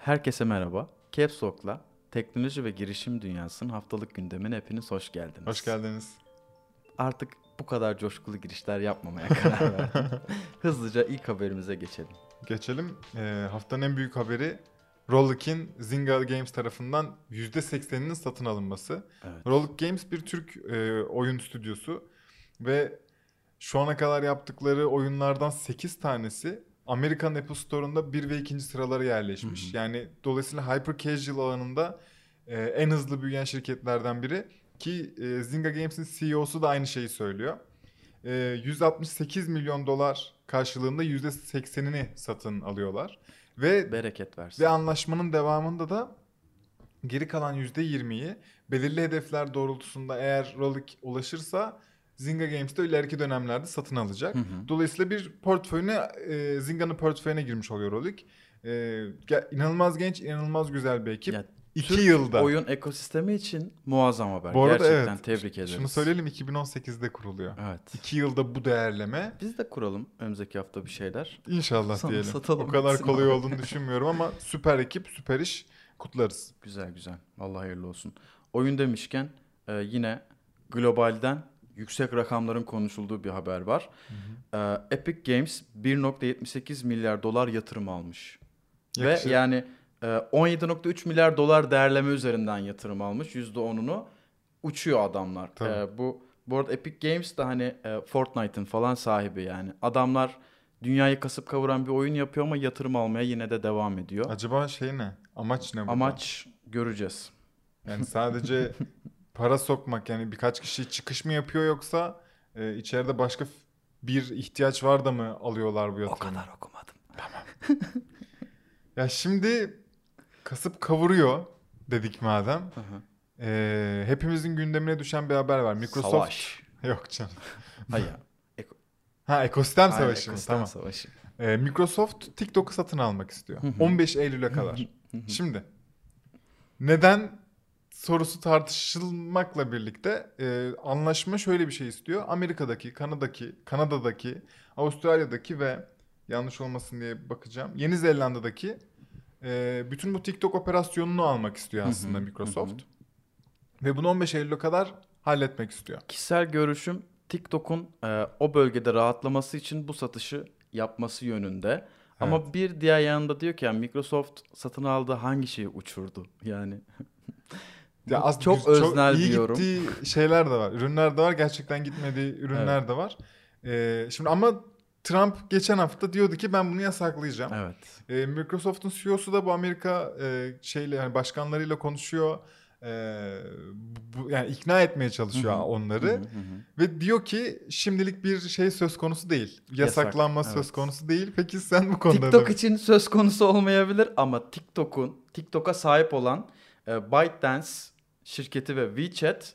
Herkese merhaba. Caps Lock'la teknoloji ve girişim dünyasının haftalık gündemine hepiniz hoş geldiniz. Hoş geldiniz. Artık bu kadar coşkulu girişler yapmamaya karar verdim. Hızlıca ilk haberimize geçelim. Geçelim. Ee, haftanın en büyük haberi Rollic'in Zynga Games tarafından %80'inin satın alınması. Evet. Rollic Games bir Türk e, oyun stüdyosu ve şu ana kadar yaptıkları oyunlardan 8 tanesi Amerikan Apple Store'unda 1 ve 2. sıralara yerleşmiş. Hı hı. Yani dolayısıyla hyper casual alanında e, en hızlı büyüyen şirketlerden biri ki e, Zynga Games'in CEO'su da aynı şeyi söylüyor. E, 168 milyon dolar karşılığında %80'ini satın alıyorlar. Ve Bereket versin. ve anlaşmanın devamında da geri kalan %20'yi belirli hedefler doğrultusunda eğer Rollic ulaşırsa Zynga Games de ileriki dönemlerde satın alacak. Hı hı. Dolayısıyla bir portföyüne, e, Zynga'nın portföyüne girmiş oluyor Rollic. E, inanılmaz genç, inanılmaz güzel bir ekip. Ya, İki Türk yılda. Oyun ekosistemi için muazzam haber. Bu arada Gerçekten evet, tebrik ederiz. Şunu söyleyelim 2018'de kuruluyor. Evet. İki yılda bu değerleme Biz de kuralım önümüzdeki hafta bir şeyler. inşallah Sana diyelim. satalım O kadar kolay olduğunu düşünmüyorum ama süper ekip, süper iş. Kutlarız. Güzel güzel. Allah hayırlı olsun. Oyun demişken e, yine globalden yüksek rakamların konuşulduğu bir haber var. E, Epic Games 1.78 milyar dolar yatırım almış. Yakışır. Ve yani e, 17.3 milyar dolar değerleme üzerinden yatırım almış. %10'unu uçuyor adamlar. Tabii. E, bu bu arada Epic Games de hani e, Fortnite'ın falan sahibi yani. Adamlar dünyayı kasıp kavuran bir oyun yapıyor ama yatırım almaya yine de devam ediyor. Acaba şey ne? Amaç ne burada? Amaç göreceğiz. Yani sadece para sokmak yani birkaç kişi çıkış mı yapıyor yoksa e, içeride başka bir ihtiyaç var da mı alıyorlar bu yatırımı? O kadar okumadım. Ya şimdi kasıp kavuruyor dedik madem. Hı hı. E, hepimizin gündemine düşen bir haber var. Microsoft Savaş. yok canım. Hayır. eko- Ha ekosistem savaşı mı? ekosistem Tamam. savaşı. E, Microsoft TikTok'u satın almak istiyor. Hı hı. 15 Eylül'e kadar. Şimdi neden sorusu tartışılmakla birlikte e, anlaşma şöyle bir şey istiyor. Amerika'daki, Kanada'daki, Kanada'daki, Avustralya'daki ve yanlış olmasın diye bakacağım. Yeni Zelanda'daki e, bütün bu TikTok operasyonunu almak istiyor Hı hı, aslında hı Microsoft. Ve bunu 15 Eylül'e kadar halletmek istiyor. Kişisel görüşüm TikTok'un e, o bölgede rahatlaması için bu satışı yapması yönünde. Ama bir diğer yanında diyor ki yani Microsoft satın aldığı hangi şeyi uçurdu? Yani Ya az- çok güz- öznel iyi bir yorum. gittiği şeyler de var. Ürünler de var. Gerçekten gitmediği ürünler de var. E, şimdi ama Trump geçen hafta diyordu ki ben bunu yasaklayacağım. evet. E, Microsoft'un CEO'su da bu Amerika e, şeyle yani başkanlarıyla konuşuyor. E, bu, yani ikna etmeye çalışıyor Hı hı, onları Hı hı, hı hı. ve diyor ki şimdilik bir şey söz konusu değil. Yasaklanma Yasak, söz evet. konusu değil. Peki sen bu konuda TikTok ne- için söz konusu olmayabilir ama TikTok'un TikTok'a sahip olan e, ByteDance şirketi ve WeChat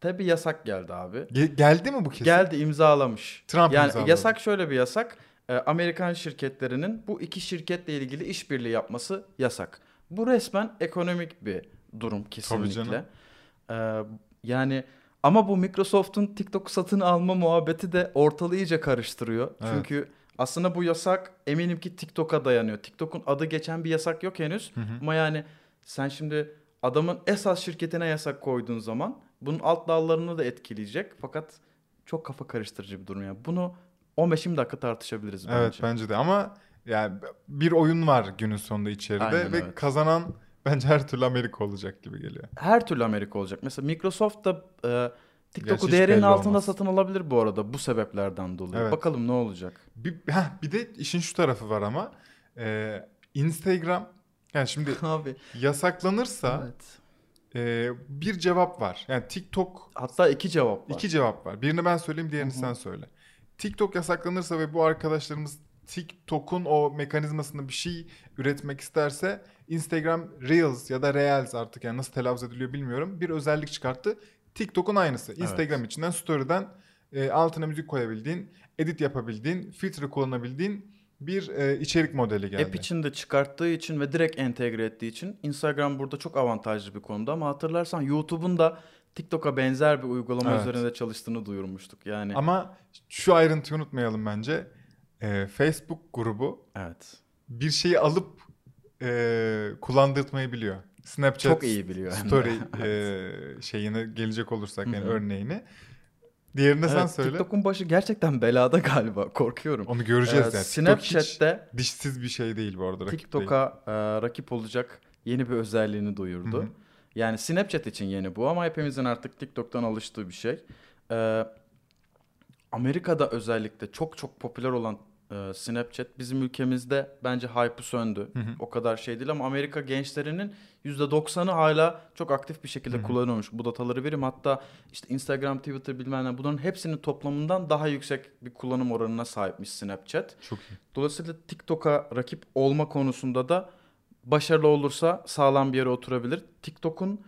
tabi yasak geldi abi. Ge- geldi mi bu kesin? Geldi imzalamış. Trump yani imzaladı. yasak şöyle bir yasak. Ee, Amerikan şirketlerinin bu iki şirketle ilgili işbirliği yapması yasak. Bu resmen ekonomik bir durum kesinlikle. canım. Ee, yani ama bu Microsoft'un TikTok satın alma muhabbeti de ortalığı iyice karıştırıyor. Evet. Çünkü aslında bu yasak eminim ki TikTok'a dayanıyor. TikTok'un adı geçen bir yasak yok henüz. Hı hı. Ama yani sen şimdi adamın esas şirketine yasak koyduğun zaman bunun alt dallarını da etkileyecek. Fakat çok kafa karıştırıcı bir durum ya. Bunu 15-20 dakika tartışabiliriz bence. Evet bence de ama yani bir oyun var günün sonunda içeride Aynen, ve evet. kazanan bence her türlü Amerika olacak gibi geliyor. Her türlü Amerika olacak. Mesela Microsoft da e, TikTok'u değerinin altında olmaz. satın alabilir bu arada bu sebeplerden dolayı. Evet. Bakalım ne olacak. Bir, heh, bir de işin şu tarafı var ama e, Instagram yani şimdi Abi. yasaklanırsa Evet. e, bir cevap var. Yani TikTok Hatta iki cevap var. iki cevap var. Birini ben söyleyeyim diğerini Hı hı. sen söyle. TikTok yasaklanırsa ve bu arkadaşlarımız TikTok'un o mekanizmasında bir şey üretmek isterse Instagram Reels ya da Reels artık yani nasıl telaffuz ediliyor bilmiyorum. Bir özellik çıkarttı. TikTok'un aynısı. Instagram içinden story'den e, altına müzik koyabildiğin, edit yapabildiğin, filtre kullanabildiğin bir e, içerik modeli geldi. App içinde çıkarttığı için ve direkt entegre ettiği için Instagram burada çok avantajlı bir konuda ama hatırlarsan YouTube'un da TikTok'a benzer bir uygulama Evet. üzerinde çalıştığını duyurmuştuk. Yani Ama şu ayrıntıyı unutmayalım bence. E, Facebook grubu evet. bir şeyi alıp e, kullandırtmayı biliyor. Snapchat Çok iyi biliyor de. story e, şeyine gelecek olursak yani Hı örneğini. Diğerini sen Evet, söyle. TikTok'un başı gerçekten belada galiba. Korkuyorum. Onu göreceğiz Ee, yani. Snapchat'te dişsiz bir şey değil bu arada. TikTok'a e, rakip olacak yeni bir özelliğini duyurdu. Hı hı. Yani Snapchat için yeni bu ama hepimizin artık TikTok'tan alıştığı bir şey. Ee, Amerika'da özellikle çok çok popüler olan e, Snapchat bizim ülkemizde bence hype'ı söndü. Hı hı. O kadar şey değil ama Amerika gençlerinin %90'ı hala çok aktif bir şekilde Hı hı. kullanıyormuş. Bu dataları verim hatta işte Instagram, Twitter bilmem ne bunların hepsinin toplamından daha yüksek bir kullanım oranına sahipmiş Snapchat. Çok iyi. Dolayısıyla TikTok'a rakip olma konusunda da başarılı olursa sağlam bir yere oturabilir. TikTok'un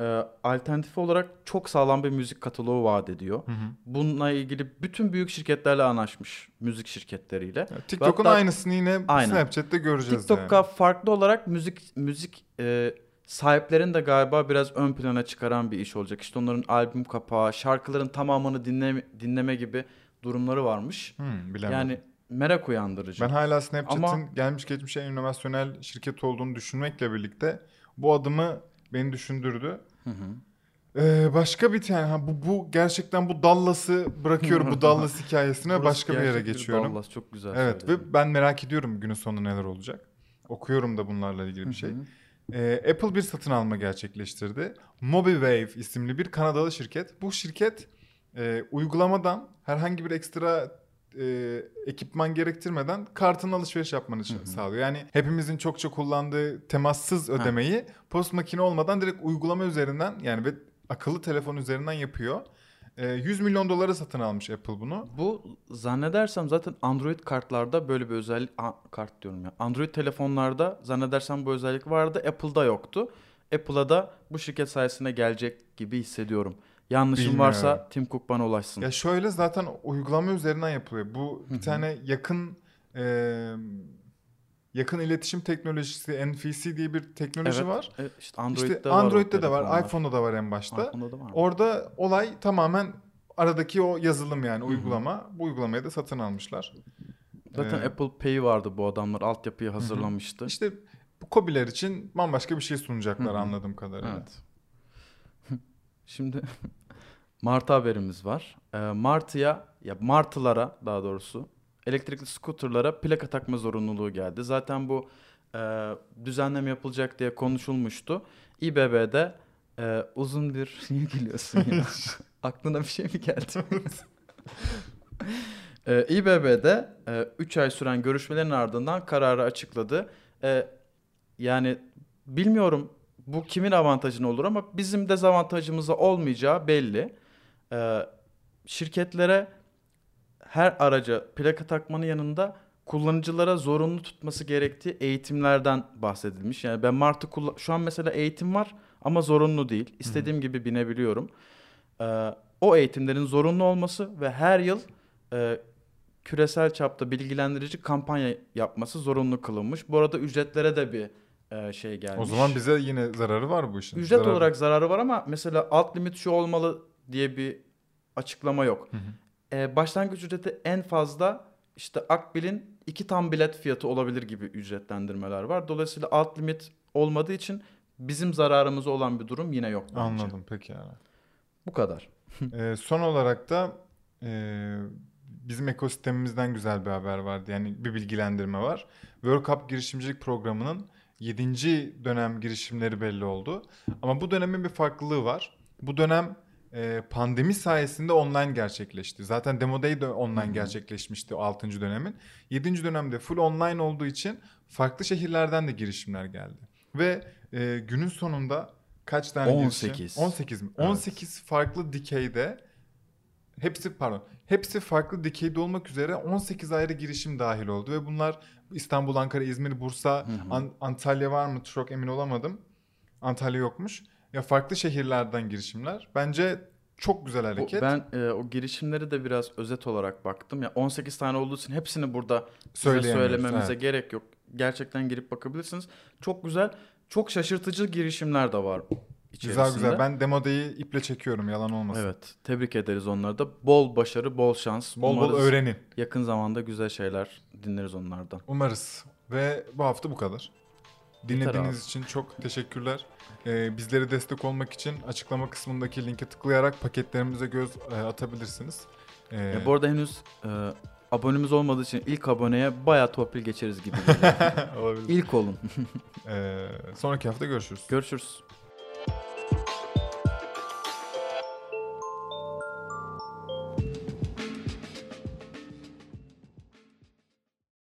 e, alternatifi olarak çok sağlam bir müzik kataloğu vaat ediyor. Hı hı. Bununla ilgili bütün büyük şirketlerle anlaşmış müzik şirketleriyle. Ya TikTok'un aynısını yine Aynen. Snapchat'te göreceğiz TikTok'a yani. farklı olarak müzik müzik e, sahiplerini de galiba biraz ön plana çıkaran bir iş olacak. İşte onların albüm kapağı, şarkıların tamamını dinleme, dinleme gibi durumları varmış. Hmm, bilemedim. Yani merak uyandırıcı. Ben hala Snapchat'in Ama- gelmiş geçmiş en inovasyonel şirket olduğunu düşünmekle birlikte bu adımı beni düşündürdü. Hı hı. Ee, başka bir tane ha, bu, bu gerçekten bu Dallas'ı bırakıyorum bu Dallas hikayesine Burası başka bir yere geçiyorum. Dallas çok güzel. Evet söyledin. ve ben merak ediyorum günün sonunda neler olacak. Okuyorum da bunlarla ilgili bir şey. Ee, Apple bir satın alma gerçekleştirdi. MobiWave isimli bir Kanadalı şirket. Bu şirket e, uygulamadan herhangi bir ekstra e, ekipman gerektirmeden kartın alışveriş yapmanı Hı hı. sağlıyor. Yani hepimizin çokça kullandığı temassız ödemeyi post makine olmadan direkt uygulama üzerinden yani ve akıllı telefon üzerinden yapıyor. E, 100 milyon dolara satın almış Apple bunu. Bu zannedersem zaten Android kartlarda böyle bir özellik A- kart diyorum ya. Android telefonlarda zannedersem bu özellik vardı. Apple'da yoktu. Apple'a da bu şirket sayesinde gelecek gibi hissediyorum. Yanlışım Bilmiyorum. varsa Tim Cook bana ulaşsın. Ya şöyle zaten uygulama üzerinden yapılıyor. Bu bir tane yakın e, yakın iletişim teknolojisi NFC diye bir teknoloji Evet, var. Evet, işte Android'de işte var. Android'de de var, telefonlar. iPhone'da da var en başta. da var. Orada olay tamamen aradaki o yazılım yani Hı hı. uygulama. Bu uygulamayı da satın almışlar. Zaten Ee, Apple Pay vardı bu adamlar. Altyapıyı hazırlamıştı. İşte bu Kobiler için bambaşka bir şey sunacaklar Hı hı. anladığım kadarıyla. Evet. Şimdi Martı haberimiz var. Ee, Martı'ya ya Martılara daha doğrusu elektrikli scooterlara plaka takma zorunluluğu geldi. Zaten bu e, düzenleme yapılacak diye konuşulmuştu. İBB'de e, uzun bir niye gülüyorsun ya? Aklına bir şey mi geldi? e, İBB'de 3 ay süren görüşmelerin ardından kararı açıkladı. E, yani bilmiyorum bu kimin avantajına olur ama bizim dezavantajımıza olmayacağı belli. Ee, şirketlere her araca plaka takmanın yanında kullanıcılara zorunlu tutması gerektiği eğitimlerden bahsedilmiş. Yani ben Martı kullan- şu an mesela eğitim var ama zorunlu değil. İstediğim gibi binebiliyorum. Ee, o eğitimlerin zorunlu olması ve her yıl e, küresel çapta bilgilendirici kampanya yapması zorunlu kılınmış. Bu arada ücretlere de bir e, şey gelmiş. O zaman bize yine zararı var bu işin. Ücret Zararı- olarak zararı var ama mesela alt limit şu olmalı diye bir açıklama yok. Hı hı. Ee, başlangıç ücreti en fazla işte Akbil'in iki tam bilet fiyatı olabilir gibi ücretlendirmeler var. Dolayısıyla alt limit olmadığı için bizim zararımıza olan bir durum yine yok bence. Anladım peki yani. Bu kadar. Ee, son olarak da e, bizim ekosistemimizden güzel bir haber vardı. Yani bir bilgilendirme var. World Cup girişimcilik programının 7. dönem girişimleri belli oldu. Ama bu dönemin bir farklılığı var. Bu dönem e, pandemi sayesinde online gerçekleşti. Zaten Demo Day de online gerçekleşmişti o 6. dönemin. 7. dönemde full online olduğu için farklı şehirlerden de girişimler geldi. Ve e, günün sonunda kaç tane 18. girişim? 18 mi? Evet. 18 farklı dikeyde hepsi pardon hepsi farklı dikeyde olmak üzere 18 ayrı girişim dahil oldu ve bunlar İstanbul, Ankara, İzmir, Bursa, Hı hı. An- Antalya var mı çok emin olamadım. Antalya yokmuş. Ya farklı şehirlerden girişimler. Bence çok güzel hareket. ben e, o girişimleri de biraz özet olarak baktım. Ya 18 tane olduğu için hepsini burada size söylememize evet. gerek yok. Gerçekten girip bakabilirsiniz. Çok güzel, çok şaşırtıcı girişimler de var içerisinde. Güzel güzel. Ben Demo Day'i iple çekiyorum yalan olmasın. Evet, tebrik ederiz onları da. Bol başarı, bol şans. Bol bol Umarız öğrenin. Yakın zamanda güzel şeyler dinleriz onlardan. Umarız. Ve bu hafta bu kadar. Dinlediğiniz için çok teşekkürler. Ee, bizlere destek olmak için açıklama kısmındaki linke tıklayarak paketlerimize göz e, atabilirsiniz. Ee, Ya bu arada henüz e, abonemiz olmadığı için ilk aboneye bayağı torpil geçeriz gibi. olabilir. ilk olun. Ee, sonraki hafta görüşürüz. Görüşürüz.